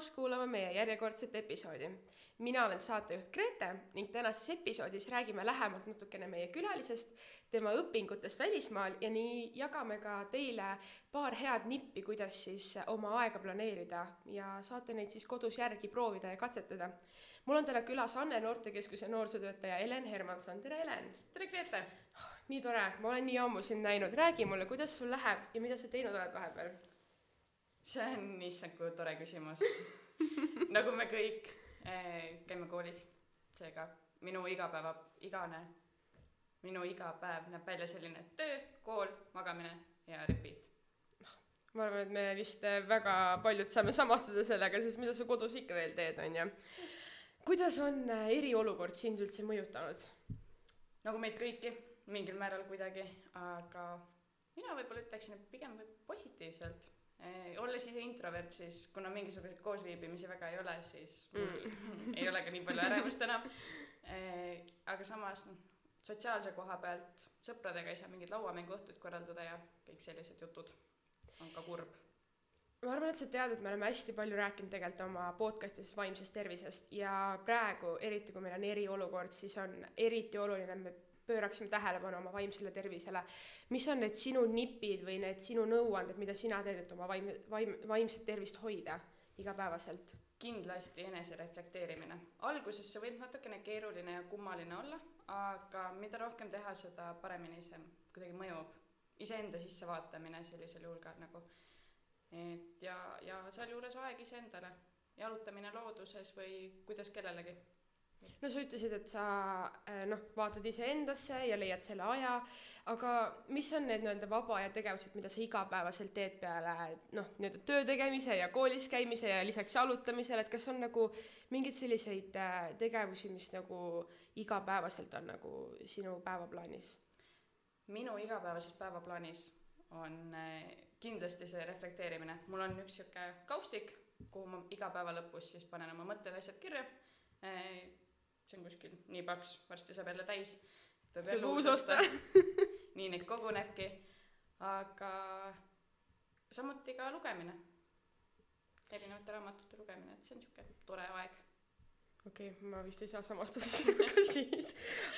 tulemast kuulama meie järjekordset episoodi. mina olen saatejuht Grete ning tänases episoodis räägime lähemalt natukene meie külalisest, tema õpingutest välismaal ja nii jagame ka teile paar head nippi, kuidas siis oma aega planeerida ja saate neid siis kodus järgi proovida ja katsetada. mul on täna külas Anne noortekeskuse noorsootöötaja Helen Hermanson, tere Helen! tere Grete! nii tore, ma olen nii ammu sind näinud, räägi mulle, kuidas sul läheb ja mida sa teinud oled vahepeal? See on issand kui tore küsimus nagu me kõik eh, käime koolis, seega minu igapäeva, igane, minu iga päev näeb välja selline töö, kool, magamine ja repeat. ma arvan, et me vist eh, väga paljud saame samastuda sellega, sest mida sa kodus ikka veel teed, on ju. kuidas on eh, eriolukord sind üldse mõjutanud? nagu meid kõiki, mingil määral kuidagi, aga mina võib-olla ütleksin, et pigem positiivselt olles ise introvert, siis kuna mingisuguseid koosviibimisi väga ei ole, siis mm. ei ole ka nii palju ärevust enam. Eh, aga samas noh, sotsiaalse koha pealt sõpradega ei saa mingeid lauamänguõhtuid korraldada ja kõik sellised jutud on ka kurb ma arvan, et sa tead, et me oleme hästi palju rääkinud tegelikult oma podcast'is vaimsest tervisest ja praegu, eriti kui meil on eriolukord, siis on eriti oluline, et me pööraksime tähelepanu oma vaimsele tervisele. mis on need sinu nipid või need sinu nõuanded, mida sina teed, et oma vaim, vaim, vaimset tervist hoida igapäevaselt? kindlasti enesereflekteerimine. alguses see võib natukene keeruline ja kummaline olla, aga mida rohkem teha, seda paremini see kuidagi mõjub. iseenda sisse vaatamine sellisel juhul ka nagu, et ja, ja sealjuures aeg iseendale, jalutamine looduses või kuidas kellelegi no sa ütlesid, et sa äh, noh, vaatad iseendasse ja leiad selle aja, aga mis on need nii-öelda vaba aja tegevused, mida sa igapäevaselt teed peale noh, nii-öelda töö tegemise ja koolis käimise ja lisaks jalutamisele, et kas on nagu mingeid selliseid äh, tegevusi, mis nagu igapäevaselt on nagu sinu päevaplaanis? minu igapäevases päevaplaanis on äh, kindlasti see reflekteerimine, mul on üks sihuke kaustik, kuhu ma iga päeva lõpus siis panen oma mõtted, asjad kirja see on kuskil nii paks, varsti saab jälle täis. tuleb jälle uus osta. nii neid kogunebki, aga samuti ka lugemine, erinevate raamatute lugemine, et see on niisugune tore aeg. Okei okay,, ma vist ei saa samastuda sinuga siis,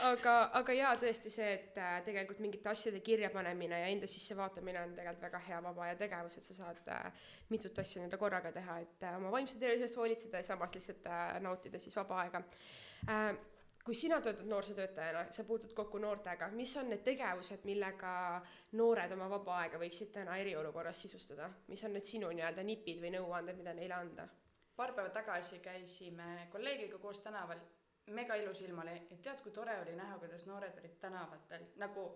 aga, aga jaa, tõesti see, et äh, tegelikult mingite asjade kirjapanemine ja enda sisse vaatamine on tegelikult väga hea vaba aja tegevus, et sa saad äh, mitut asja nii-öelda korraga teha, et äh, oma vaimse tervise eest hoolitseda ja samas lihtsalt äh, nautida siis vaba aega. äh,. Kui sina töötad noorsootöötajana, sa puutud kokku noortega, mis on need tegevused, millega noored oma vaba aega võiksid täna eriolukorras sisustada, mis on need sinu nii-öelda nipid või nõuanded, mida neile anda? paar päeva tagasi käisime kolleegiga koos tänaval, mega ilus ilm oli ja tead, kui tore oli näha, kuidas noored olid tänavatel nagu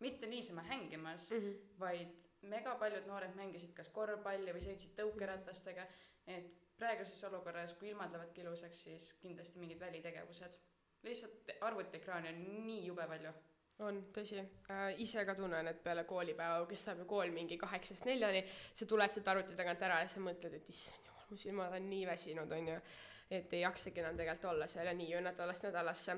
mitte niisama hängimas mm, -hmm. vaid mega paljud noored mängisid kas korvpalli või sõitsid tõukeratastega, et praeguses olukorras, kui ilmad lähevadki ilusaks, siis kindlasti mingid välitegevused. lihtsalt arvutiekraani on nii jube palju on tõsi äh,, ise ka tunnen, et peale koolipäeva kestab ju kool mingi kaheksast neljani, sa tuled sealt arvuti tagant ära ja sa mõtled, et issand mu silmad on nii väsinud, on ju, et ei jaksagi enam tegelikult olla seal ja nii ju nädalast nädalasse.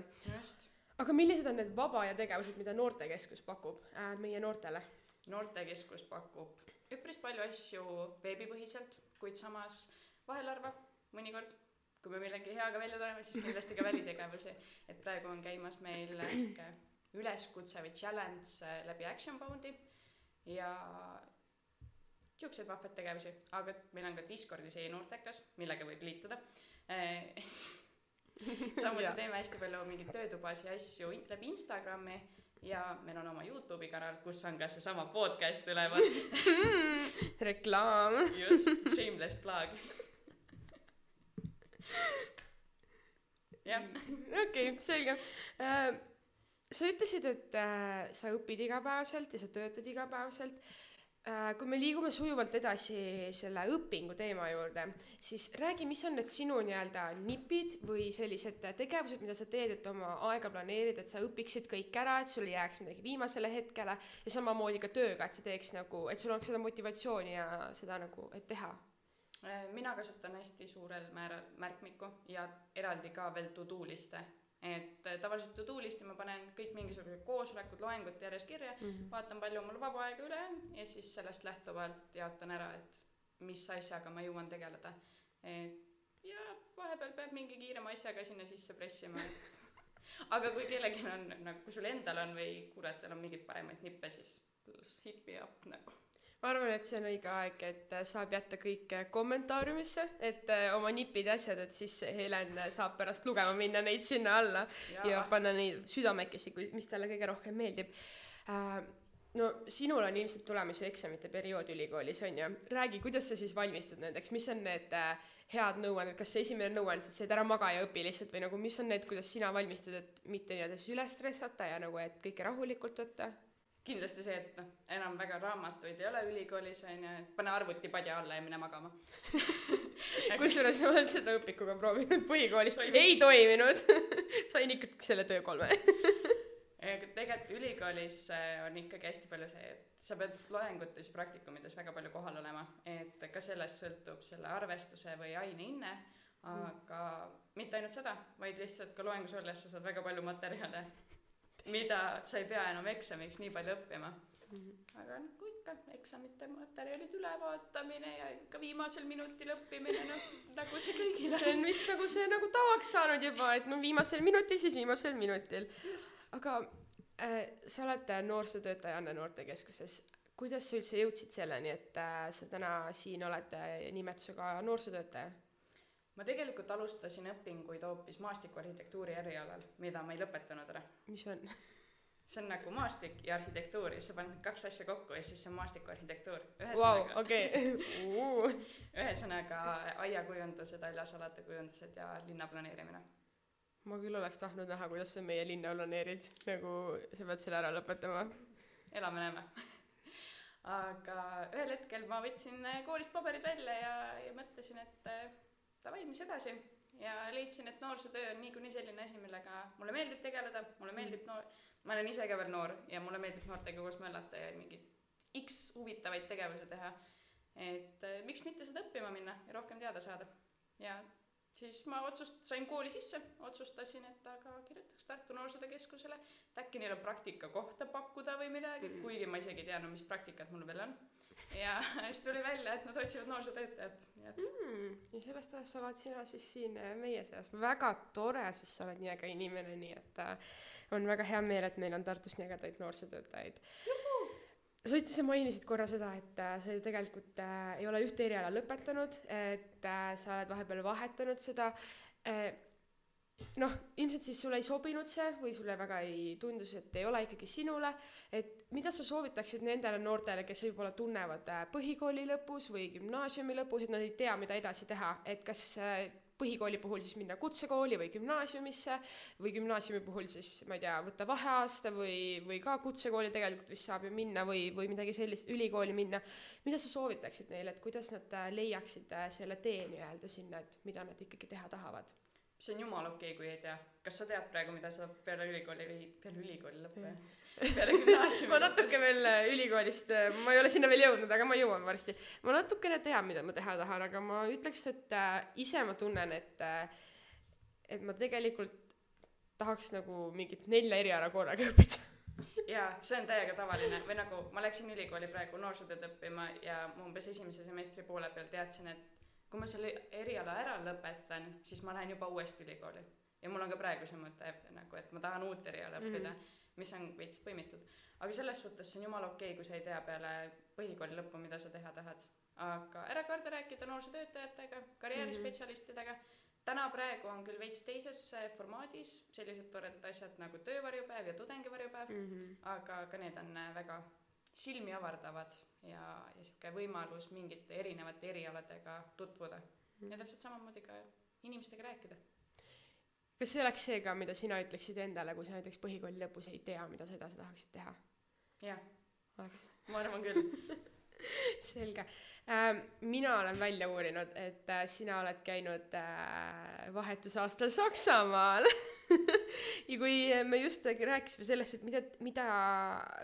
aga millised on need vaba aja tegevused, mida Noortekeskus pakub äh, meie noortele? noortekeskus pakub üpris palju asju veebipõhiselt, kuid samas vahel harva, mõnikord, kui me millegi heaga välja tuleme, siis kindlasti ka välitegevusi. et praegu on käimas meil sihuke üleskutse või challenge äh, läbi Action Boundi ja niisuguseid vahvaid tegevusi, aga meil on ka Discordis e-noortekas, millega võib liituda samuti teeme hästi palju mingeid töötubasid ja asju läbi Instagrami ja meil on oma Youtube'i kanal, kus on ka seesama podcast üleval reklaam. just, shameless plug. Jah. okei, selge. Uh, sa ütlesid, et äh, sa õpid igapäevaselt ja sa töötad igapäevaselt. Äh, kui me liigume sujuvalt edasi selle õpingu teema juurde, siis räägi, mis on need sinu nii-öelda nipid või sellised tegevused, mida sa teed, et oma aega planeerida, et sa õpiksid kõik ära, et sul ei jääks midagi viimasele hetkele. Ja samamoodi ka tööga, et sa teeks nagu, et sul oleks seda motivatsiooni ja seda nagu, et teha mina kasutan hästi suurel määral märkmikku ja eraldi ka veel to-do liste et äh, tavaliselt to-do list'i ma panen kõik mingisugused koosolekud, loengud järjest kirja mm, -hmm. vaatan, palju mul vaba aega üle on ja siis sellest lähtuvalt jaotan ära, et mis asjaga ma jõuan tegeleda. et ja vahepeal peab mingi kiirema asjaga sinna sisse pressima, et aga kui kellelgi on nagu, kui sul endal on või kuulajatel on mingeid paremaid nippe, siis hit me up nagu ma arvan, et see on õige aeg, et äh, saab jätta kõik äh, kommentaariumisse, et äh, oma nipid ja asjad, et siis Helen saab pärast lugema minna neid sinna alla ja, ja panna neid südamekesi, kui, mis talle kõige rohkem meeldib. Äh, no sinul on ilmselt tulemas ju eksamite periood ülikoolis on ju, räägi, kuidas sa siis valmistud nendeks, mis on need äh, head nõuanded, kas see esimene nõuanne siis, et ära maga ja õpi lihtsalt või nagu mis on need, kuidas sina valmistud, et mitte nii-öelda siis üle stressata ja nagu, et kõike rahulikult võtta? Kindlasti see, et noh, enam väga raamatuid ei ole ülikoolis on ju, et pane arvuti padja alla ja mine magama. Kusjuures ma olen seda õpikuga proovinud põhikoolis, ei toiminud. Sain ikkagi selle töö kolme aga tegelikult ülikoolis äh, on ikkagi hästi palju see, et sa pead loengutes, praktikumides väga palju kohal olema, et ka sellest sõltub selle arvestuse või aine hinne, aga mm. mitte ainult seda, vaid lihtsalt ka loengus olles sa saad väga palju materjale, mida sa ei pea enam eksamiks nii palju õppima. -hmm. aga nagu ikka, eksamite materjalid ülevaatamine ja ikka viimasel minutil õppimine, noh, nagu see kõigil see on vist nagu see nagu tavaks saanud juba, et no viimasel minutil, siis viimasel minutil. aga äh, sa oled noorsootöötaja Anne Noortekeskuses. kuidas sa üldse jõudsid selleni, et äh, sa täna siin oled äh, nimetusega noorsootöötaja? Ma tegelikult alustasin õpinguid hoopis maastikuarhitektuuri erialal, mida ma ei lõpetanud ära. mis on see on nagu maastik ja arhitektuur ja siis sa paned need kaks asja kokku ja siis see on maastikuarhitektuur. Vau, okei. ühesõnaga aiakujundused, haljasalade kujundused ja linnaplaneerimine. ma küll oleks tahtnud näha, kuidas sa meie linna planeerid, nagu sa pead selle ära lõpetama. elame-näeme aga ühel hetkel ma võtsin koolist paberid välja ja, ja mõtlesin, et davai, mis edasi ja leidsin, et noorsootöö on niikuinii selline asi, millega mulle meeldib tegeleda, mulle meeldib noor, ma olen ise ka veel noor ja mulle meeldib noortega koos möllata ja mingeid X huvitavaid tegevusi teha. et äh, miks mitte seda õppima minna ja rohkem teada saada. ja siis ma otsust-, sain kooli sisse, otsustasin, et aga kirjutaks Tartu Noorsootöö Keskusele, et äkki neil on praktikakohta pakkuda või midagi mm, -hmm. kuigi ma isegi ei teadnud, mis praktikat mul veel on ja siis tuli välja, et nad otsivad noorsootöötajat, nii et mm,. ja sellest ajast oled sina siis siin äh, meie seas, väga tore, sest sa oled nii äge inimene, nii et äh, on väga hea meel, et meil on Tartus nii ägedaid noorsootöötajaid. sa ütlesid, sa mainisid korra seda, et äh, sa ju tegelikult äh, ei ole ühte eriala lõpetanud, et äh, sa oled vahepeal vahetanud seda äh, noh, ilmselt siis sulle ei sobinud see või sulle väga ei tundus, et ei ole ikkagi sinule, et mida sa soovitaksid nendele noortele, kes võib-olla tunnevad äh, põhikooli lõpus või gümnaasiumi lõpus, et nad ei tea, mida edasi teha, et kas äh, põhikooli puhul siis minna kutsekooli või gümnaasiumisse või gümnaasiumi puhul siis ma ei tea, võtta vaheaasta või, või ka kutsekooli tegelikult vist saab ju minna või, või midagi sellist, ülikooli minna. mida sa soovitaksid neile, et kuidas nad äh, leiaksid selle tee nii-öelda sinna, et mida nad ikkagi teha tahavad? See on jumala okei okay,, kui ei tea. kas sa tead praegu, mida sa peale ülikooli või peale ülikooli lõppu mm. peale gümnaasiumi ma natuke veel äh, ülikoolist, äh, ma ei ole sinna veel jõudnud, aga ma jõuan varsti. ma natukene tean, mida ma teha tahan, aga ma ütleks, et äh, ise ma tunnen, et äh, et ma tegelikult tahaks nagu mingit nelja eriala korraga õppida jaa, see on täiega tavaline või nagu ma läksin ülikooli praegu noorsootööd õppima ja umbes esimese semestri poole peal teadsin, et kui ma selle eriala ära lõpetan, siis ma lähen juba uuesti ülikooli. ja mul on ka praegu see mõte nagu, et ma tahan uut eriala õppida mm, -hmm. mis on veits põimitud. aga selles suhtes see on jumala okei okay,, kui sa ei tea peale põhikooli lõppu, mida sa teha tahad. aga ära karda rääkida noorsootöötajatega, karjäärispetsialistidega mm, -hmm. täna praegu on küll veits teises formaadis sellised toredad asjad nagu töövarjupäev ja tudengivarjupäev mm, -hmm. aga ka need on väga silmi avardavad ja, ja sihuke võimalus mingite erinevate erialadega tutvuda mm. ja täpselt samamoodi ka inimestega rääkida. kas see oleks see ka, mida sina ütleksid endale, kui sa näiteks põhikooli lõpus ei tea, mida sa edasi tahaksid teha? jah. oleks? ma arvan küll selge ähm,. mina olen välja uurinud, et äh, sina oled käinud äh, vahetusaastal Saksamaal ja kui me just rääkisime sellest, et mida, mida,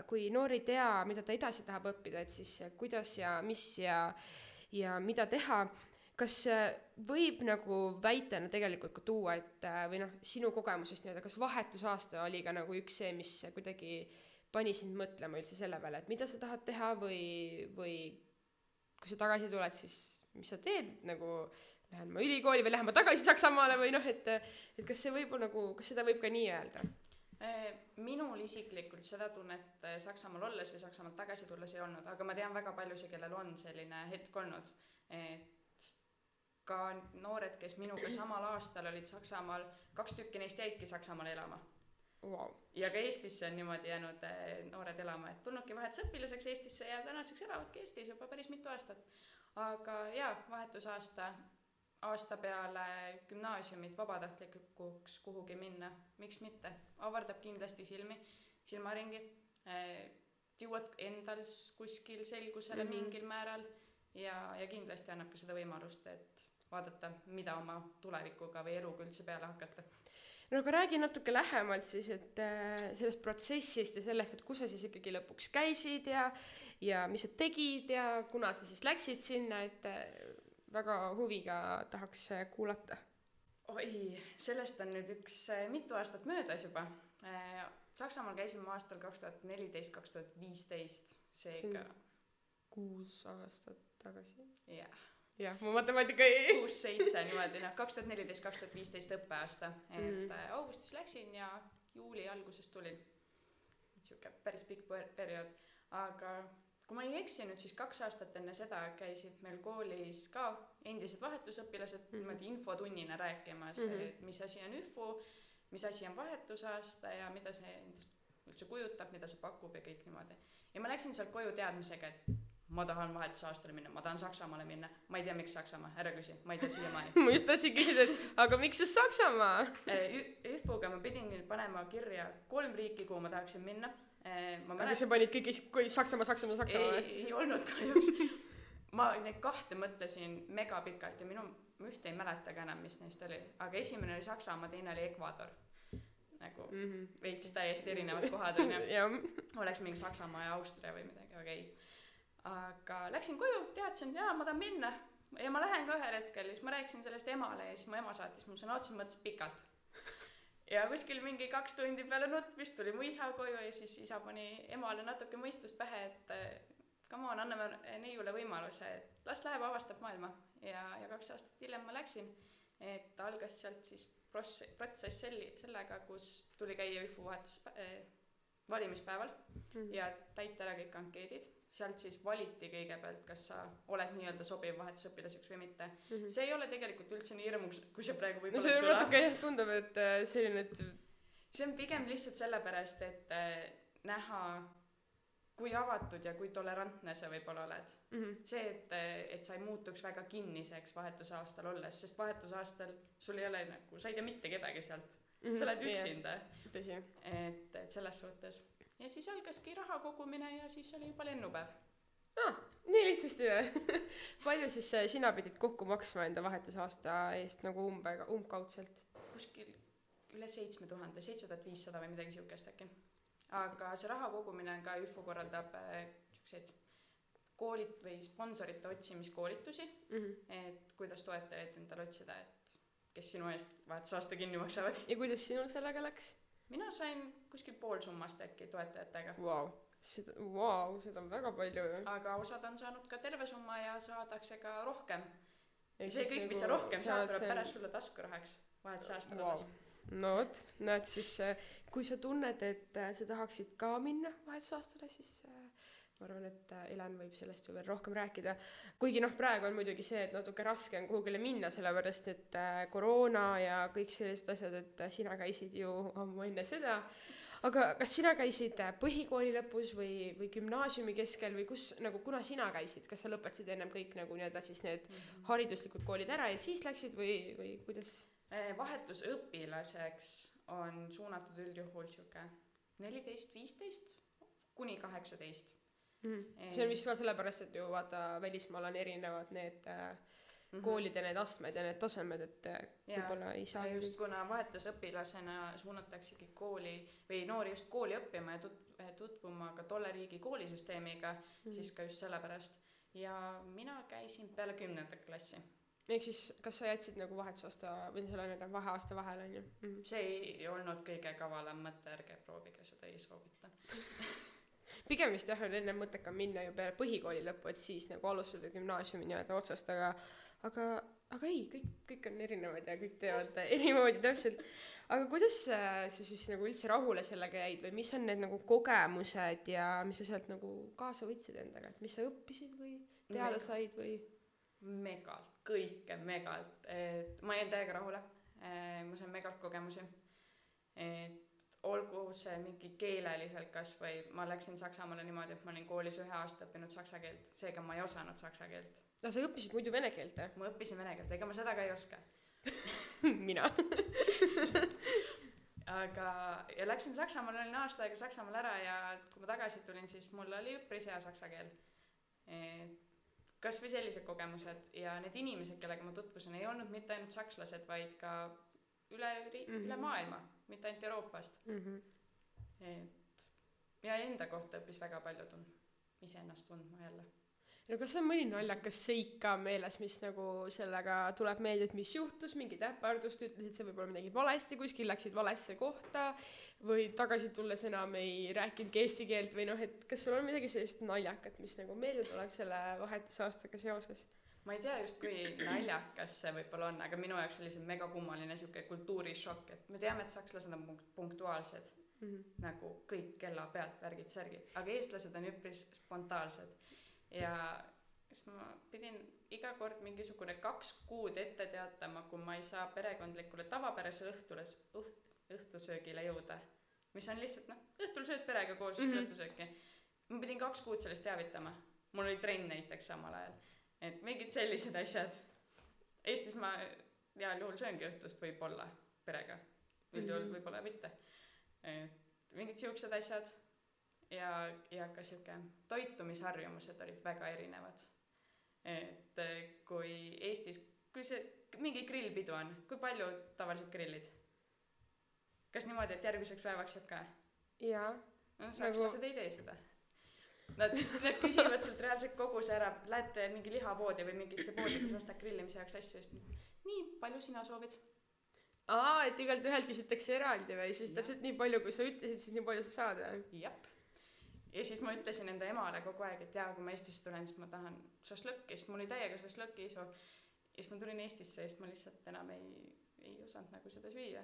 kui noor ei tea, mida ta edasi tahab õppida, et siis kuidas ja mis ja, ja mida teha, kas võib nagu väitena tegelikult ka tuua, et või noh, sinu kogemusest nii-öelda, kas vahetusaasta oli ka nagu üks see, mis kuidagi pani sind mõtlema üldse selle peale, et mida sa tahad teha või, või kui sa tagasi tuled, siis mis sa teed nagu lähen ma ülikooli või lähen ma tagasi Saksamaale või noh, et et kas see võib nagu, kas seda võib ka nii öelda? Eh, minul isiklikult seda tunnet eh, Saksamaal olles või Saksamaalt tagasi tulles ei olnud, aga ma tean väga paljusid, kellel on selline hetk olnud, et ka noored, kes minuga samal aastal olid Saksamaal, kaks tükki neist jäidki Saksamaale elama wow.. ja ka Eestisse on niimoodi jäänud eh, noored elama, et tulnudki vahetusõpilaseks Eestisse ja tänaseks elavadki Eestis juba päris mitu aastat. aga jaa, vahetusaasta aasta peale gümnaasiumit vabatahtlikuks kuhugi minna, miks mitte, avardab kindlasti silmi, silmaringi eh,, jõuad endal kuskil selgusele mm -hmm. mingil määral ja, ja kindlasti annab ka seda võimalust, et vaadata, mida oma tulevikuga või eluga üldse peale hakata. no aga räägi natuke lähemalt siis, et äh, sellest protsessist ja sellest, et kus sa siis ikkagi lõpuks käisid ja ja mis sa tegid ja kuna sa siis läksid sinna, et äh, väga huviga tahaks kuulata. oi, sellest on nüüd üks äh, mitu aastat möödas juba. Äh, Saksamaal käisin ma aastal kaks tuhat neliteist, kaks tuhat viisteist, seega. kuus aastat tagasi. jah. jah, mu matemaatika ei. kuus-seitse niimoodi, noh, kaks tuhat neliteist, kaks tuhat viisteist õppeaasta, et mm -hmm. augustis läksin ja juuli alguses tulin. sihuke päris pikk periood, aga kui ma ei eksi nüüd, siis kaks aastat enne seda käisid meil koolis ka endised vahetusõpilased mm -hmm. niimoodi infotunnina rääkimas mm, -hmm. et mis asi on ÜFU, mis asi on vahetusaasta ja mida see endast üldse kujutab, mida see pakub ja kõik niimoodi. ja ma läksin sealt koju teadmisega, et ma tahan vahetusaastale minna, ma tahan Saksamaale minna, ma ei tea, miks Saksamaa, ära küsi, ma ei tea siiamaani ma just tahtsin küsida, et aga miks just Saksamaa ÜFU-ga ma pidin panema kirja kolm riiki, kuhu ma tahaksin minna Äh, ma mäletan. sa panid kõik kui Saksamaa, Saksamaa, Saksamaa või? ei, olnud kahjuks ma neid kahte mõtlesin megapikalt ja minu, ma ühte ei mäletagi enam, mis neist oli, aga esimene oli Saksamaa, teine oli Ecuador. nagu mm -hmm. veits täiesti erinevad kohad onju oleks mingi Saksamaa ja Austria või midagi, aga ei. aga läksin koju, teadsin, et jaa, ma tahan minna ja ma lähen ka ühel hetkel ja siis ma rääkisin sellest emale ja siis mu ema saatis mu sõna otseses mõttes pikalt ja kuskil mingi kaks tundi peale nutmist tuli mu isa koju ja siis isa pani emale natuke mõistust pähe, et come on, anname neiule võimaluse, et las läheb, avastab maailma. ja, ja kaks aastat hiljem ma läksin, et algas sealt siis pross-, protsess selli-, sellega, kus tuli käia ÜFU vahetus äh, valimispäeval mm -hmm. ja täita ära kõik ankeedid sealt siis valiti kõigepealt, kas sa oled nii-öelda sobiv vahetusõpilaseks või mitte mm. -hmm. see ei ole tegelikult üldse nii hirmus, kui see praegu võib-olla no see natuke jah tundub, et äh, selline, et see on pigem lihtsalt sellepärast, et äh, näha, kui avatud ja kui tolerantne sa võib-olla oled mm. -hmm. see, et, äh, et sa ei muutuks väga kinniseks vahetusaastal olles, sest vahetusaastal sul ei ole nagu, sa ei tea mitte kedagi sealt mm. -hmm. sa oled üksinda. et, et selles suhtes ja siis algaski raha kogumine ja siis oli juba lennupäev ah,. nii lihtsasti või palju siis äh, sina pidid kokku maksma enda vahetusaasta eest nagu umbe, umbkaudselt? kuskil üle seitsme tuhande, seitse tuhat viissada või midagi siukest äkki. aga see raha kogumine on ka, ÜFO korraldab äh, siukseid koolid või sponsorite otsimiskoolitusi mm, -hmm. et kuidas toetajaid endale otsida, et kes sinu eest vahetusaasta kinni maksavad. ja kuidas sinul sellega läks? Mina sain kuskil pool summast äkki toetajatega wow.. seda, vau, seda on väga palju ju. aga osad on saanud ka terve summa ja saadakse ka rohkem. ja see kõik, mis sa nagu rohkem saad, tuleb see... pärast sulle taskurahaks vahetusaastal wow. no vot, näed siis, äh, kui sa tunned, et äh, sa tahaksid ka minna vahetusaastale, siis äh, ma arvan, et äh, Helen võib sellest ju veel rohkem rääkida. kuigi noh, praegu on muidugi see, et natuke raske on kuhugile minna, sellepärast et äh, koroona ja kõik sellised asjad, et äh, sina käisid ju ammu enne seda. aga kas sina käisid põhikooli lõpus või, või gümnaasiumi keskel või kus nagu, kuna sina käisid, kas sa lõpetasid ennem kõik nagu nii-öelda siis need -hmm. hariduslikud koolid ära ja siis läksid või, või kuidas? vahetusõpilaseks on suunatud üldjuhul sihuke neliteist, viisteist kuni kaheksateist mm.. see on vist ka sellepärast, et ju vaata, välismaal on erinevad need äh, Mm -hmm. koolide need astmed ja need tasemed, et äh, võib-olla ei saa just kuna vahetusõpilasena suunataksegi kooli või noori just kooli õppima ja tut-, tutvuma ka tolle riigi koolisüsteemiga mm, -hmm. siis ka just sellepärast. ja mina käisin peale kümnendat klassi. ehk siis, kas sa jätsid nagu vahetusaasta või selle nii-öelda vaheaasta vahele, on ju mm? -hmm. see ei olnud kõige kavalam mõte, ärge proovige seda, ei soovita pigem vist jah, on ennem mõttekam minna ju peale põhikooli lõppu, et siis nagu alustada gümnaasiumi nii-öelda otsast, aga aga aga ei kõik kõik on erinevad ja kõik teevad erimoodi täpselt. Aga kuidas äh, sa siis nagu üldse rahule sellega jäid või mis on need nagu kogemused ja mis sa sealt nagu kaasa võtsid endaga? Et mis sa õppisid või teada Mega. said või? Megalt kõike megalt. Et ma jäin täiega rahule. Ma sain megalt kogemusi. Et olgu see mingi keeleliselt kas või ma läksin Saksamaale niimoodi et ma olin koolis ühe aasta õppinud saksa keelt seega ma ei osanud saksa keelt. No sa õppisid muidu vene keelt või ma õppisin vene keelt ega ma seda ka ei oska. Mina. Aga ja läksin Saksamaale olin aasta aega Saksamaal ära ja kui ma tagasi tulin siis mul oli üpris hea saksa keel. Et kas või sellised kogemused ja need inimesed kellega ma tutvusin ei olnud mitte ainult sakslased vaid ka üle ri- mm -hmm. üle Mhm. maailma mitte ainult Euroopast mm -hmm. et ja enda kohta õppis väga palju tund- iseennast tundma jälle no kas on mõni naljakas seik ka meeles mis nagu sellega tuleb meelde et mis juhtus mingit äpardust ütlesid sa võib-olla midagi valesti kuskil läksid valesse kohta või tagasi tulles enam ei rääkinudki eesti keelt või noh et kas sul on midagi sellist naljakat mis nagu meelde tuleb selle vahetusaastaga seoses ma ei tea just kui naljakas see võib-olla on aga minu jaoks oli see megakummaline sihuke kultuurishokk et me teame et sakslased on punkt- punktuaalsed mm -hmm. nagu kõik kella pealt värgid särgid aga eestlased on üpris spontaansed ja siis ma pidin iga kord mingisugune kaks kuud ette teatama kui ma ei saa perekondlikule tavapärasele õhtule õht, õhtusöögile jõuda mis on lihtsalt noh õhtul sööd perega koos mm. -hmm. õhtusööki ma pidin kaks kuud sellest teavitama mul oli trenn näiteks samal ajal et mingid sellised asjad. Eestis ma heal juhul sööngi õhtust võib-olla perega. Üldjuhul Mhm. võib-olla mitte. Et mingid siuksed asjad. Ja ja ka sihuke toitumisharjumused olid väga erinevad. Et eh, kui Eestis kui see mingi grillpidu on kui palju tavaliselt grillid? Kas niimoodi et järgmiseks päevaks jääb ka? Jaa. Noh sakslased Nagu- ei tee seda Nad, nad küsivad sult reaalselt koguse ära, lähed mingi lihapoodi või mingisse poodi, kus ostad grillimise jaoks asju, siis nii palju sina soovid? aa et igalt ühelt küsitakse eraldi või siis Jah. täpselt nii palju kui sa ütlesid siis nii palju sa saad või jah. ja siis ma ütlesin enda emale kogu aeg, et jaa, kui ma Eestisse tulen, siis ma tahan šašlõkki, sest mul oli täiega šašlõki isu. ja siis ma tulin Eestisse ja siis ma lihtsalt enam ei, ei osanud nagu seda süüa.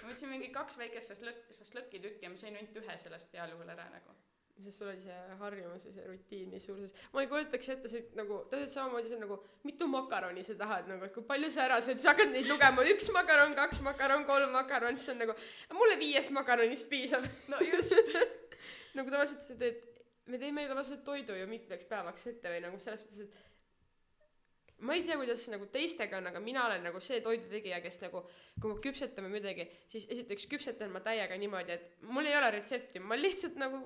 ma võtsin mingi kaks väikest šašlõk, šašlõki tükki ja ma sõin ainult ühe sellest heal juhul ära nagu. Sest sul oli see harjumus ja see rutiin nii suur sees ma ei kujutaks ette see nagu täpselt samamoodi see on nagu mitu makaroni sa tahad nagu et kui palju sa ära sööd sa hakkad neid lugema üks makaron kaks makaron kolm makaron siis on nagu mulle viiest makaronist piisab. No just. Nagu tavaliselt sa teed me teeme tavaliselt toidu ju mitmeks päevaks ette või nagu selles suhtes et ma ei tea kuidas nagu teistega on aga mina olen nagu see toidutegija kes nagu kui me küpsetame midagi siis esiteks küpsetan ma täiega niimoodi et mul ei ole retsepti ma lihtsalt nagu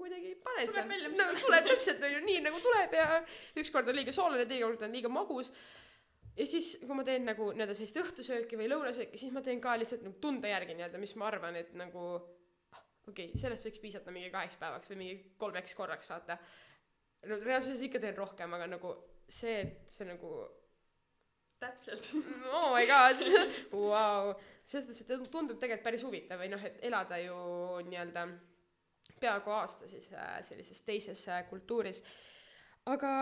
kuidagi panen Tuleb seal nagu tuleb. tuleb täpselt on ju nii nagu tuleb ja ükskord on liiga soolane teine kord on liiga magus. Ja siis kui ma teen nagu nii-öelda sellist õhtusööki või lõunasööki siis ma teen ka lihtsalt nagu tunde järgi nii-öelda mis ma arvan et nagu ah, okei okay, sellest võiks piisata mingi kaheks päevaks või mingi kolmeks korraks vaata. No reaalsuses ikka teen rohkem aga nagu see et see nagu täpselt. Oh my god. Vau. Selles suhtes et tundub tegelikult päris huvitav või noh et elada ju nii-öelda peaaegu aasta siis äh, sellises teises äh, kultuuris. Aga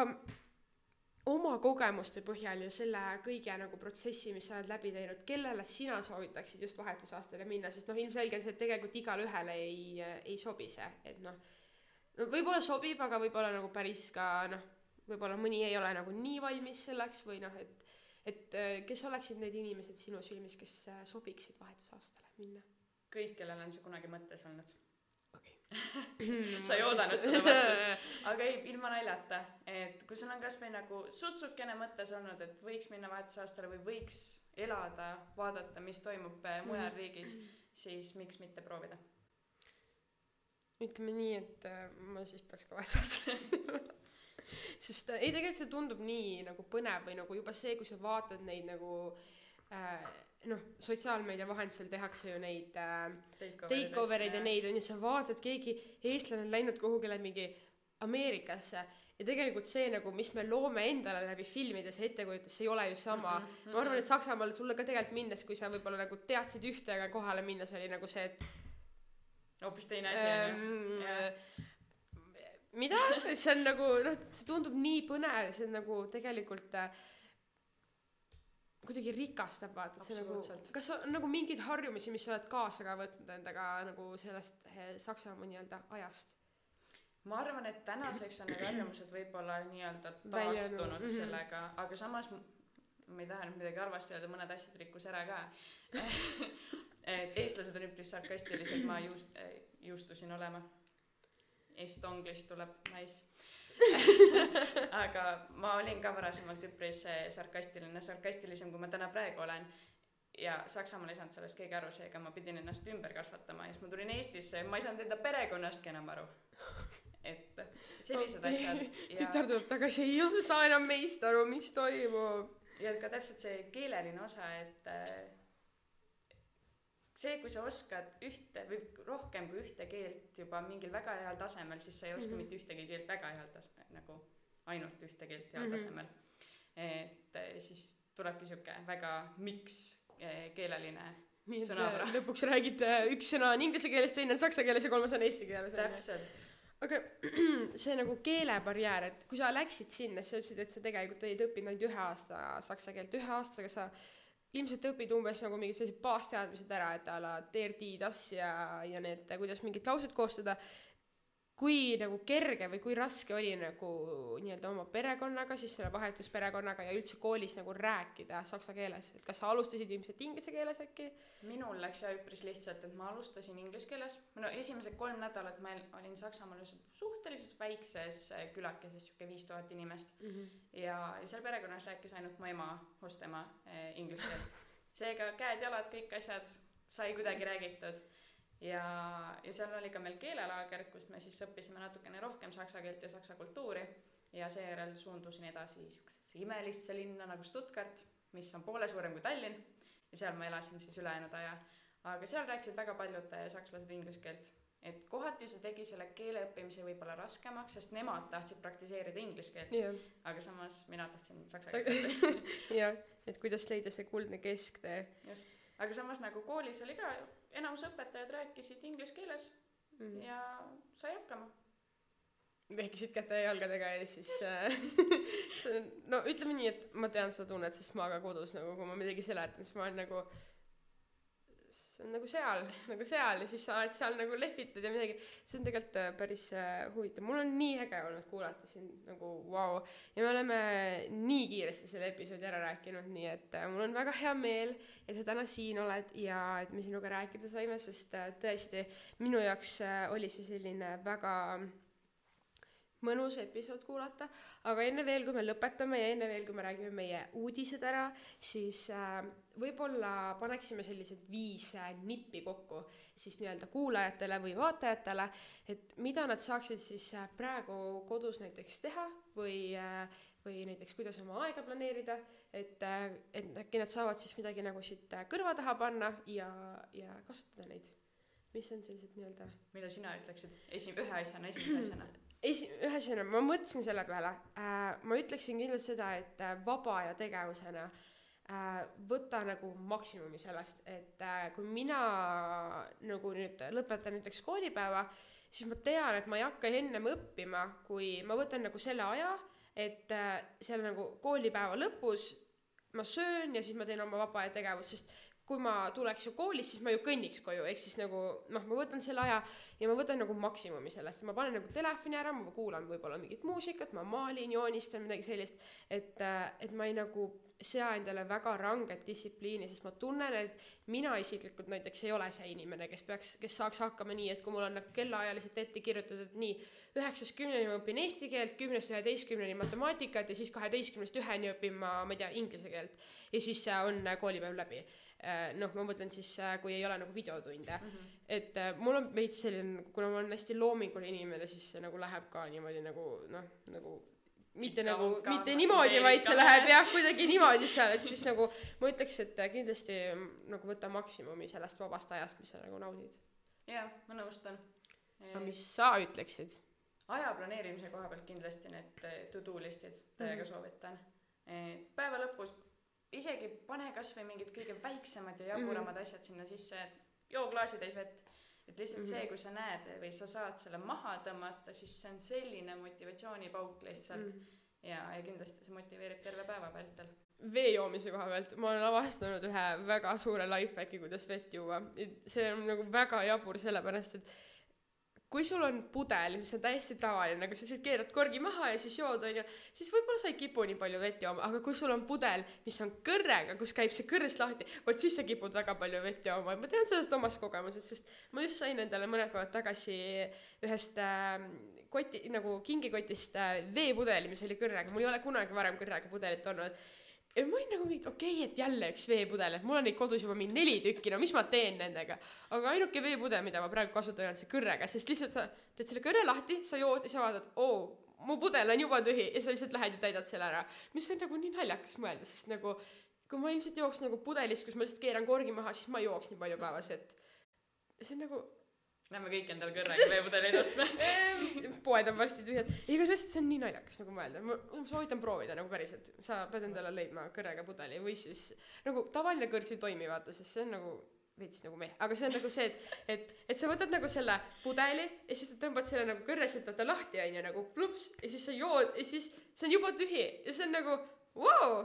oma kogemuste põhjal ja selle kõige nagu protsessi mis sa oled läbi teinud kellele sina soovitaksid just vahetusaastale minna? Sest noh ilmselge on see et tegelikult igale ühele ei ei sobi see et noh no võib-olla sobib aga võib-olla nagu päris ka noh võib-olla mõni ei ole nagu nii valmis selleks või noh et et äh, kes oleksid need inimesed sinu silmis kes äh, sobiksid vahetusaastale minna? Kõik kellel on see kunagi mõttes olnud. Sa ei oodanud seda vastust. aga ei ilma naljata et kui sul on kasvõi nagu sutsukene mõttes olnud et võiks minna vahetusaastale või võiks elada vaadata mis toimub äh, mujal Mhm. riigis siis miks mitte proovida ütleme nii et äh, ma siis peaks ka vahetusaastale minema sest äh, ei tegelikult see tundub nii nagu põnev või nagu juba see kui sa vaatad neid nagu äh, noh sotsiaalmeedia vahendusel tehakse ju neid äh, take over eid ja neid on ju sa vaatad keegi eestlane on läinud kuhugile mingi Ameerikasse ja tegelikult see nagu mis me loome endale läbi filmide see ettekujutus see ei ole ju sama mm -hmm. ma arvan et Saksamaale sulle ka tegelikult minnes kui sa võib-olla nagu teadsid ühte aga kohale minnes oli nagu see et hoopis teine asi on ju ähm, Jah. mida see on nagu noh see tundub nii põnev see on nagu tegelikult äh, kuidagi rikastab vaata, et see nagu kas on nagu mingeid harjumusi, mis sa oled kaasa ka võtnud endaga nagu sellest eh, Saksamaa nii-öelda ajast? ma arvan, et tänaseks on need harjumused võib-olla nii-öelda taastunud mhm. sellega, aga samas ma ei taha nüüd midagi halvasti öelda, mõned asjad rikkus ära ka. et eestlased on üpris sarkastilised, ma juust-, juustusin olema. Estonglist tuleb nice. aga ma olin ka varasemalt üpris eh, sarkastiline, sarkastilisem, kui ma täna praegu olen ja Saksamaal ei saanud sellest keegi aru, seega ma pidin ennast ümber kasvatama ja siis ma tulin Eestisse ja ma ei saanud enda perekonnastki enam aru. et sellised asjad ja tütar tuleb tagasi, ei saa enam meist aru, mis toimub. ja ka täpselt see keeleline osa, et äh, see, kui sa oskad ühte või rohkem kui ühte keelt juba mingil väga heal tasemel, siis sa ei oska mm. -hmm. mitte ühtegi keelt väga heal tas-, nagu ainult ühte keelt heal mm -hmm. tasemel. et äh, siis tulebki sihuke väga miks äh, keeleline nii et äh, lõpuks räägid üks sõna on inglise keeles, teine on saksa keeles ja kolmas on eesti keeles. täpselt aga see nagu keelebarjäär, et kui sa läksid sinna, siis sa ütlesid, et sa tegelikult olid õppinud ainult ühe aasta saksa keelt, ühe aastaga sa ilmselt õpid umbes nagu mingid sellised baasteadmised ära, et a la die, das ja, ja need, kuidas mingit lauset koostada. Kui nagu kerge või kui raske oli nagu nii-öelda oma perekonnaga, siis selle vahetusperekonnaga ja üldse koolis nagu rääkida saksa keeles, et kas sa alustasid ilmselt inglise keeles äkki? minul läks ja üpris lihtsalt, et ma alustasin inglise keeles, no esimesed kolm nädalat ma olin Saksamaal ühes suhteliselt väikses külakeses, sihuke viis tuhat inimest. ja, ja seal perekonnas rääkis ainult mu ema, Hostema eh, inglise keelt. seega käed-jalad, kõik asjad sai kuidagi räägitud. ja, ja seal oli ka meil keelelaager, kus me siis õppisime natukene rohkem saksa keelt ja saksa kultuuri. Ja seejärel suundusin edasi siuksesse imelisse linna nagu Stuttgart, mis on poole suurem kui Tallinn. Ja seal ma elasin siis ülejäänud aja. aga seal rääkisid väga paljud eh, sakslased inglise keelt. Et kohati see tegi selle keele õppimise võib-olla raskemaks, sest nemad tahtsid praktiseerida inglise keelt, jah, aga samas mina tahtsin saksa keelt. jah, et kuidas leida see kuldne kesktee. Just, aga samas nagu koolis oli ka, enamus õpetajad rääkisid inglise keeles mm.. ja sai hakkama. vehkisid käte ja jalgadega ja siis äh, see on, no ütleme nii, et ma tean seda tunnet, sest ma ka kodus nagu, kui ma midagi seletan, siis ma olen nagu see on nagu seal, nagu seal ja siis sa oled seal nagu lehvitad ja midagi, see on tegelikult äh, päris äh, huvitav, mul on nii äge olnud kuulata sind nagu vau wow. ja me oleme nii kiiresti selle episoodi ära rääkinud, nii et äh, mul on väga hea meel, et sa täna siin oled ja et me sinuga rääkida saime, sest tõesti minu jaoks oli see selline väga mõnus episood kuulata, aga enne veel, kui me lõpetame ja enne veel, kui me räägime meie uudised ära, siis äh, võib-olla paneksime sellised viis äh, nippi kokku siis nii-öelda kuulajatele või vaatajatele, et mida nad saaksid siis äh, praegu kodus näiteks teha või äh, või näiteks kuidas oma aega planeerida, et äh,, et äkki nad saavad siis midagi nagu siit äh, kõrva taha panna ja, ja kasutada neid. mis on sellised nii-öelda mida sina ütleksid esi-, ühe asjana, esimese asjana? esi-, ühesõnaga ma mõtlesin selle peale. Äh,, ma ütleksin kindlasti seda, et äh, vaba aja tegevusena äh, võta nagu maksimumi sellest, et äh, kui mina nagu nüüd lõpetan näiteks koolipäeva, siis ma tean, et ma ei hakka ennem õppima, kui ma võtan nagu selle aja, et äh, seal nagu koolipäeva lõpus ma söön ja siis ma teen oma vaba aja tegevust, sest kui ma tuleks ju koolist, siis ma ju kõnniks koju, ehk siis nagu noh, ma võtan selle aja ja ma võtan nagu maksimumi sellest, ma panen nagu telefoni ära, ma kuulan võib-olla mingit muusikat, ma maalin, joonistan midagi sellist, et, et ma ei nagu sea endale väga ranget distsipliini, sest ma tunnen, et mina isiklikult näiteks ei ole see inimene, kes peaks, kes saaks hakkama nii, et kui mul on nagu kellaajaliselt ette kirjutatud, nii, üheksast kümneni ma õpin eesti keelt, kümnest üheteistkümneni matemaatikat ja siis kaheteistkümnest üheni õpin ma, ma ei tea, inglise keelt. ja siis äh, on äh, koolipäev läbi. noh, ma mõtlen siis, kui ei ole nagu videotunde mm. -hmm. et äh, mul on veits selline, kuna ma olen hästi loominguline inimene, siis see nagu läheb ka niimoodi nagu noh, nagu mitte Ikka nagu mitte nagu niimoodi, vaid see läheb jah, kuidagi niimoodi seal, et siis nagu ma ütleks, et äh, kindlasti mm, nagu võta maksimumi sellest vabast ajast, mis sa nagu naudid. jaa, ma nõustun. aga mis sa ütleksid? aja planeerimise koha pealt kindlasti need to-do list'id täiega Mhm. soovitan. päeva lõpus isegi pane kasvõi mingid kõige väiksemad ja jaburamad asjad sinna sisse, et joo klaasitäis vett. et lihtsalt Mhm. see, kui sa näed või sa saad selle maha tõmmata, siis see on selline motivatsioonipauk lihtsalt Mm. ja, ja kindlasti see motiveerib terve päeva vältel. vee joomise koha pealt ma olen avastanud ühe väga suure lifehacki kuidas vett juua see on nagu väga jabur sellepärast et kui sul on pudel, mis on täiesti tavaline, nagu sa lihtsalt keerad korgi maha ja siis jood, onju, siis võib-olla sa ei kipu nii palju vett jooma, aga kui sul on pudel, mis on kõrrega, kus käib see kõrrest lahti, vot siis sa kipud väga palju vett jooma. ma tean sellest omast kogemusest, sest ma just sain endale mõned päevad tagasi ühest äh, koti, nagu kingikotist äh, veepudeli, mis oli kõrrega, mul ei ole kunagi varem kõrrega pudelit olnud ja ma olin nagu mingi, okei okay,, et jälle üks veepudel, et mul on neid kodus juba mingi neli tükki, no mis ma teen nendega. aga ainuke veepudel, mida ma praegu kasutan, on see kõrrega, sest lihtsalt sa teed selle kõrre lahti, sa jood ja sa vaatad, oo, mu pudel on juba tühi ja sa lihtsalt lähed ja täidad selle ära. mis on nagu nii naljakas mõelda, sest nagu kui ma ilmselt jooks nagu pudelist, kus ma lihtsalt keeran korgi maha, siis ma ei jooks nii palju päevas vett. see on nagu Lähme kõik endale kõrraga veepudeleid ostma poed on varsti tühjad. ei, aga lihtsalt see on nii naljakas nagu mõelda. ma soovitan proovida nagu päriselt. sa pead endale leidma kõrraga pudeli või siis nagu tavaline kõrts ei toimi, vaata, sest see on nagu veits nagu meh, aga see on nagu see, et, et, et sa võtad nagu selle pudeli ja siis tõmbad selle nagu kõrreselt vaata lahti onju nagu plups ja siis sa jood ja siis see on juba tühi ja see on nagu vau wow!.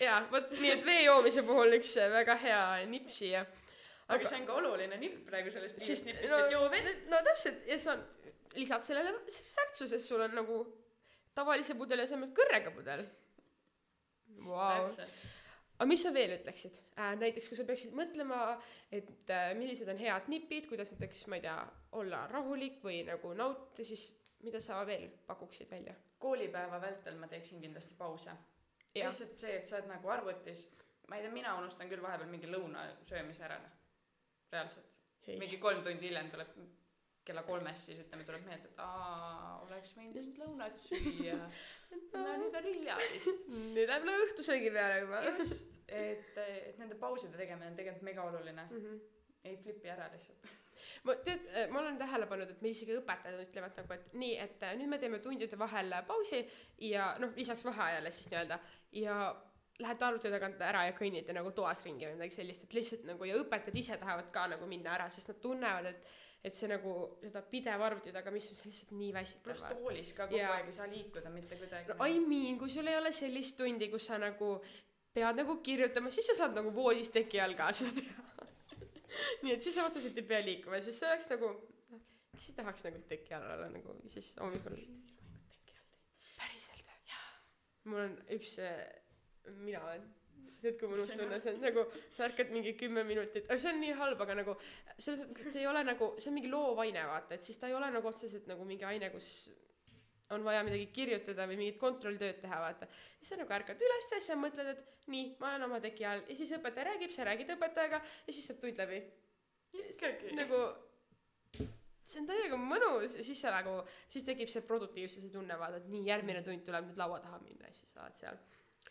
jaa, vot nii et vee joomise puhul üks väga hea nipp siia aga see on ka oluline nipp praegu sellest viiest nipist no,, et joo vett. no täpselt ja sa lisad sellele särtsu, sest sul on nagu tavalise pudeli asemel kõrrega pudel wow.. aga mis sa veel ütleksid äh,? näiteks kui sa peaksid mõtlema, et äh, millised on head nipid, kuidas näiteks, ma ei tea, olla rahulik või nagu nautida, siis mida sa veel pakuksid välja? koolipäeva vältel ma teeksin kindlasti pause. lihtsalt see, et sa oled nagu arvutis, ma ei tea, mina unustan küll vahepeal mingi lõuna söömise ära noh reaalselt. mingi kolm tundi hiljem tuleb kella kolmest, siis ütleme, tuleb meelde, et aa, oleks võinud just lõunat süüa no nüüd on hilja vist. nüüd läheb õhtusöögi peale juba. just, et, et nende pauside tegemine on tegelikult mega oluline mm. -hmm. ei flipi ära lihtsalt ma tead, ma olen tähele pannud, et meil isegi õpetajad ütlevad nagu, et nii, et nüüd me teeme tundide vahel pausi ja noh, lisaks vaheajale siis nii-öelda ja lähed arvuti tagant ära ja kõnnite nagu toas ringi või midagi sellist, et lihtsalt nagu ja õpetajad ise tahavad ka nagu minna ära, sest nad tunnevad, et et see nagu nii-öelda pidev arvuti taga, mis on lihtsalt nii väsitav. pluss toolis ka kogu ja. aeg ei saa liikuda mitte kuidagi. no I mean, kui sul ei ole sellist tundi, kus sa nagu pead nagu kirjutama, siis sa saad nagu voodis teki all ka seda teha nii et siis sa otseselt ei pea liikuma, siis see oleks nagu, kes ei tahaks nagu teki all olla nagu siis hommikul. päriselt või? mul on üks mina olen. Tead kui mõnus tunne see on nagu sa ärkad mingi kümme minutit. Aga see on nii halb aga nagu selles mõttes et see ei ole nagu see on mingi loovaine vaata. Et siis ta ei ole nagu otseselt nagu mingi aine kus on vaja midagi kirjutada või mingit kontrolltööd teha vaata. Siis sa nagu ärkad üles siis sa mõtled et nii ma olen oma teki all. Ja siis õpetaja räägib sa räägid õpetajaga ja siis saab tund läbi. Ikkagi. Nagu see on täiega mõnus. Ja siis sa nagu siis tekib see produktiivsuse tunne vaata et nii järgmine tund tuleb nüüd laua taha minna ja siis oled seal.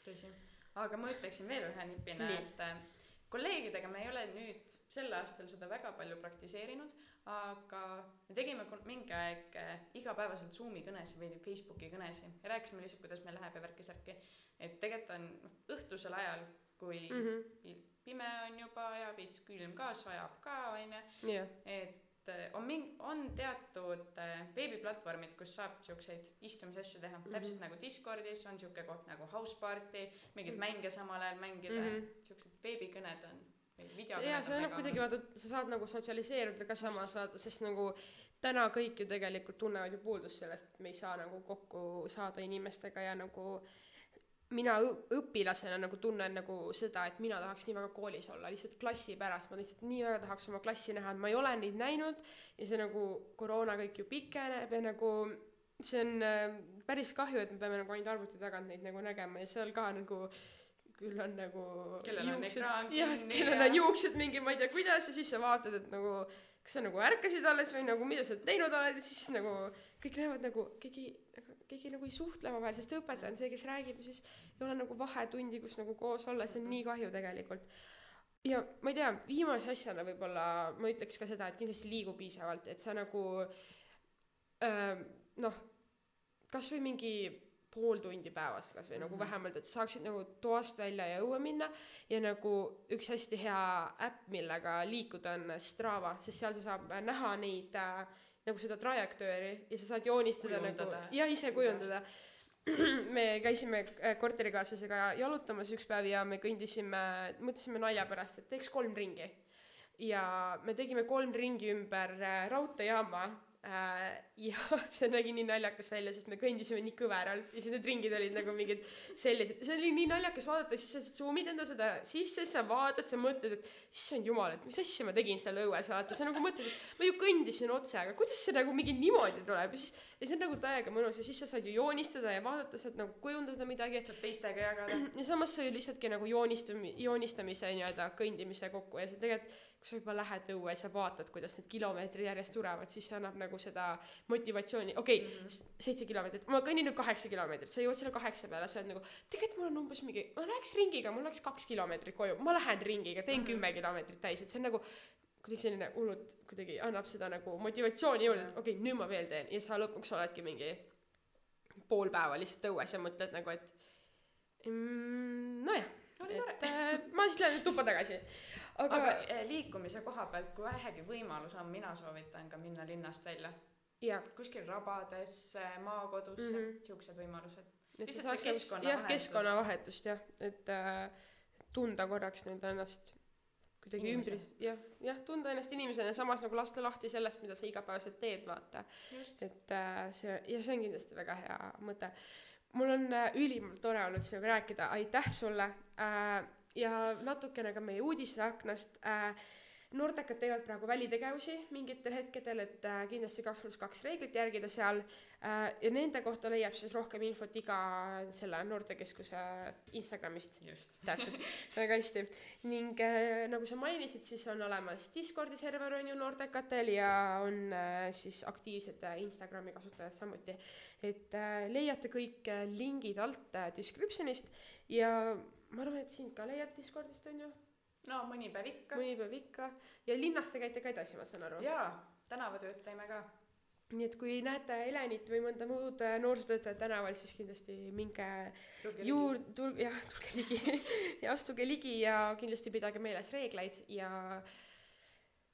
Tõsi aga ma ütleksin veel ühe nipina, et äh, kolleegidega me ei ole nüüd sel aastal seda väga palju praktiseerinud, aga me tegime mingi aeg äh, igapäevaselt Zoomi kõnesid või Facebooki kõnesid ja rääkisime lihtsalt, kuidas meil läheb ja värki-särki. et tegelikult on noh, õhtusel ajal, kui mm -hmm. pime on juba ja veits külm ka, sajab ka, onju, et et on mingi, on teatud äh, veebiplatvormid, kus saab siukseid istumisasju teha mm, -hmm. täpselt nagu Discordis on siuke koht nagu House Party, mingeid mm -hmm. mänge samal ajal mängida mm, -hmm. siuksed veebikõned on. jaa, see annab kuidagi vaata, sa saad nagu sotsialiseeruda ka samas vaata, sest nagu täna kõik ju tegelikult tunnevad ju puudust sellest, et me ei saa nagu kokku saada inimestega ja nagu äh, mina õpilasena nagu tunnen nagu seda, et mina tahaks nii väga koolis olla, lihtsalt klassi pärast, ma lihtsalt nii väga tahaks oma klassi näha, et ma ei ole neid näinud ja see nagu koroona kõik ju pikeneb ja nagu see on äh, päris kahju, et me peame nagu ainult arvuti tagant neid nagu nägema ja seal ka nagu küll on nagu kellel on ekraan kinni kellel on juuksed mingi ma ei tea kuidas ja siis sa vaatad, et nagu kas sa nagu ärkasid alles või nagu mida sa teinud oled ja siis nagu kõik näevad nagu keegi nagu keegi nagu ei suhtle omavahel, sest õpetaja on see, kes räägib ja siis ei ole nagu vahetundi, kus nagu koos olla, see on nii kahju tegelikult. ja ma ei tea, viimase asjana võib-olla ma ütleks ka seda, et kindlasti liigu piisavalt, et sa nagu öö, noh, kasvõi mingi pool tundi päevas kasvõi mm -hmm. nagu mhm. vähemalt, et saaksid nagu toast välja ja õue minna ja nagu üks hästi hea äpp, millega liikuda on Strava, sest seal sa saab näha neid äh, nagu seda trajektööri ja sa saad joonistada nagu kujundada. nagu ja ise kujundada. me käisime äh, korterikaaslasega jalutamas üks päev ja me kõndisime, mõtlesime nalja pärast, et teeks kolm ringi. ja me tegime kolm ringi ümber äh, raudteejaama ja see nägi nii naljakas välja, sest me kõndisime nii kõveralt ja siis need ringid olid nagu mingid sellised, see oli nii naljakas vaadata, siis sa zoom'id enda seda sisse, siis sa vaatad, sa mõtled, et issand jumal, et mis asja ma tegin seal õues, vaata, sa nagu mõtled, et ma ju kõndisin otse, aga kuidas see nagu mingi niimoodi tuleb ja siis ja see on nagu täiega mõnus ja siis sa saad ju joonistada ja vaadata, saad nagu kujundada midagi. saad teistega jagada. ja samas sa ju lihtsaltki nagu joonistumi-, joonistamise nii-öelda kõndimise kokku ja sa tegelikult kui sa juba lähed õues ja vaatad, kuidas need kilomeetrid järjest tulevad, siis see annab nagu seda motivatsiooni, okei okay, mm -hmm., seitse kilomeetrit, ma kõnnin nüüd kaheksa kilomeetrit, sa jõuad selle kaheksa peale, sa oled nagu, tegelikult mul on umbes mingi, ma läheks ringiga, mul läks kaks kilomeetrit koju, ma lähen ringiga, teen mm -hmm. kümme kilomeetrit täis, et see on nagu kuidagi selline hullult kuidagi annab seda nagu motivatsiooni juurde, et okei okay,, nüüd ma veel teen. Ja sa lõpuks oledki mingi pool päeva lihtsalt õues ja mõtled nagu, et mm, nojah, et äh, ma siis lähen tuppa tagasi aga, aga eh, liikumise koha pealt, kui vähegi võimalus on, mina soovitan ka minna linnast välja. kuskil rabadesse, maakodusse mm, -hmm. siuksed võimalused. lihtsalt see keskkonnavahetus. jah, keskkonnavahetust jah, et äh, tunda korraks nüüd ennast kuidagi ümbris, jah, jah, tunda ennast inimesena, samas nagu lasta lahti sellest, mida sa igapäevaselt teed, vaata. et äh, see, ja see on kindlasti väga hea mõte. mul on äh, ülimalt tore olnud sinuga rääkida, aitäh sulle äh, ja natukene ka meie uudisteaknast äh, Nordecad teevad praegu välitegevusi mingitel hetkedel, et äh, kindlasti kaks pluss kaks reeglit järgida seal äh, ja nende kohta leiab siis rohkem infot iga selle noortekeskuse Instagramist. täpselt, väga hästi. ning äh, nagu sa mainisid, siis on olemas Discordi server on ju Nordecatel ja on äh, siis aktiivsed äh, Instagrami kasutajad samuti. et äh, leiate kõik lingid alt description'ist ja ma arvan, et sind ka leiab Discordist, on ju? no mõni päev ikka. mõni päev ikka. ja linnas te käite ka edasi, ma saan aru? jaa, tänavatööd teeme ka. nii et kui näete Helenit või mõnda muud äh, noorsootöötajat tänaval, siis kindlasti minge juur-, tulge, jah, tulge ligi ja astuge ligi ja kindlasti pidage meeles reegleid ja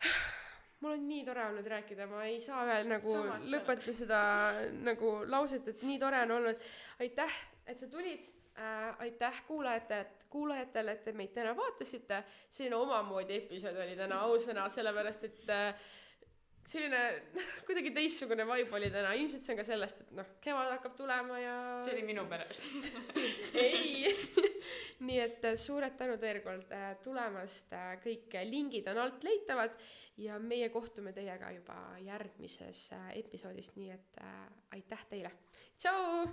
mul on nii tore olnud rääkida, ma ei saa veel nagu Samad lõpetada seda nagu lauset, et nii tore on olnud. aitäh, et sa tulid äh,. aitäh kuulajatele, kuulajatele, et te meid täna vaatasite. selline omamoodi episood oli täna, ausõna, sellepärast et äh, selline kuidagi teistsugune vibe oli täna, ilmselt see on ka sellest, et noh, kevad hakkab tulema ja. see oli minu pärast ei nii et äh, suured tänud veel kord äh, tulemast, äh, kõik lingid on alt leitavad ja meie kohtume teiega juba järgmises episoodis, nii et aitäh teile, tšau.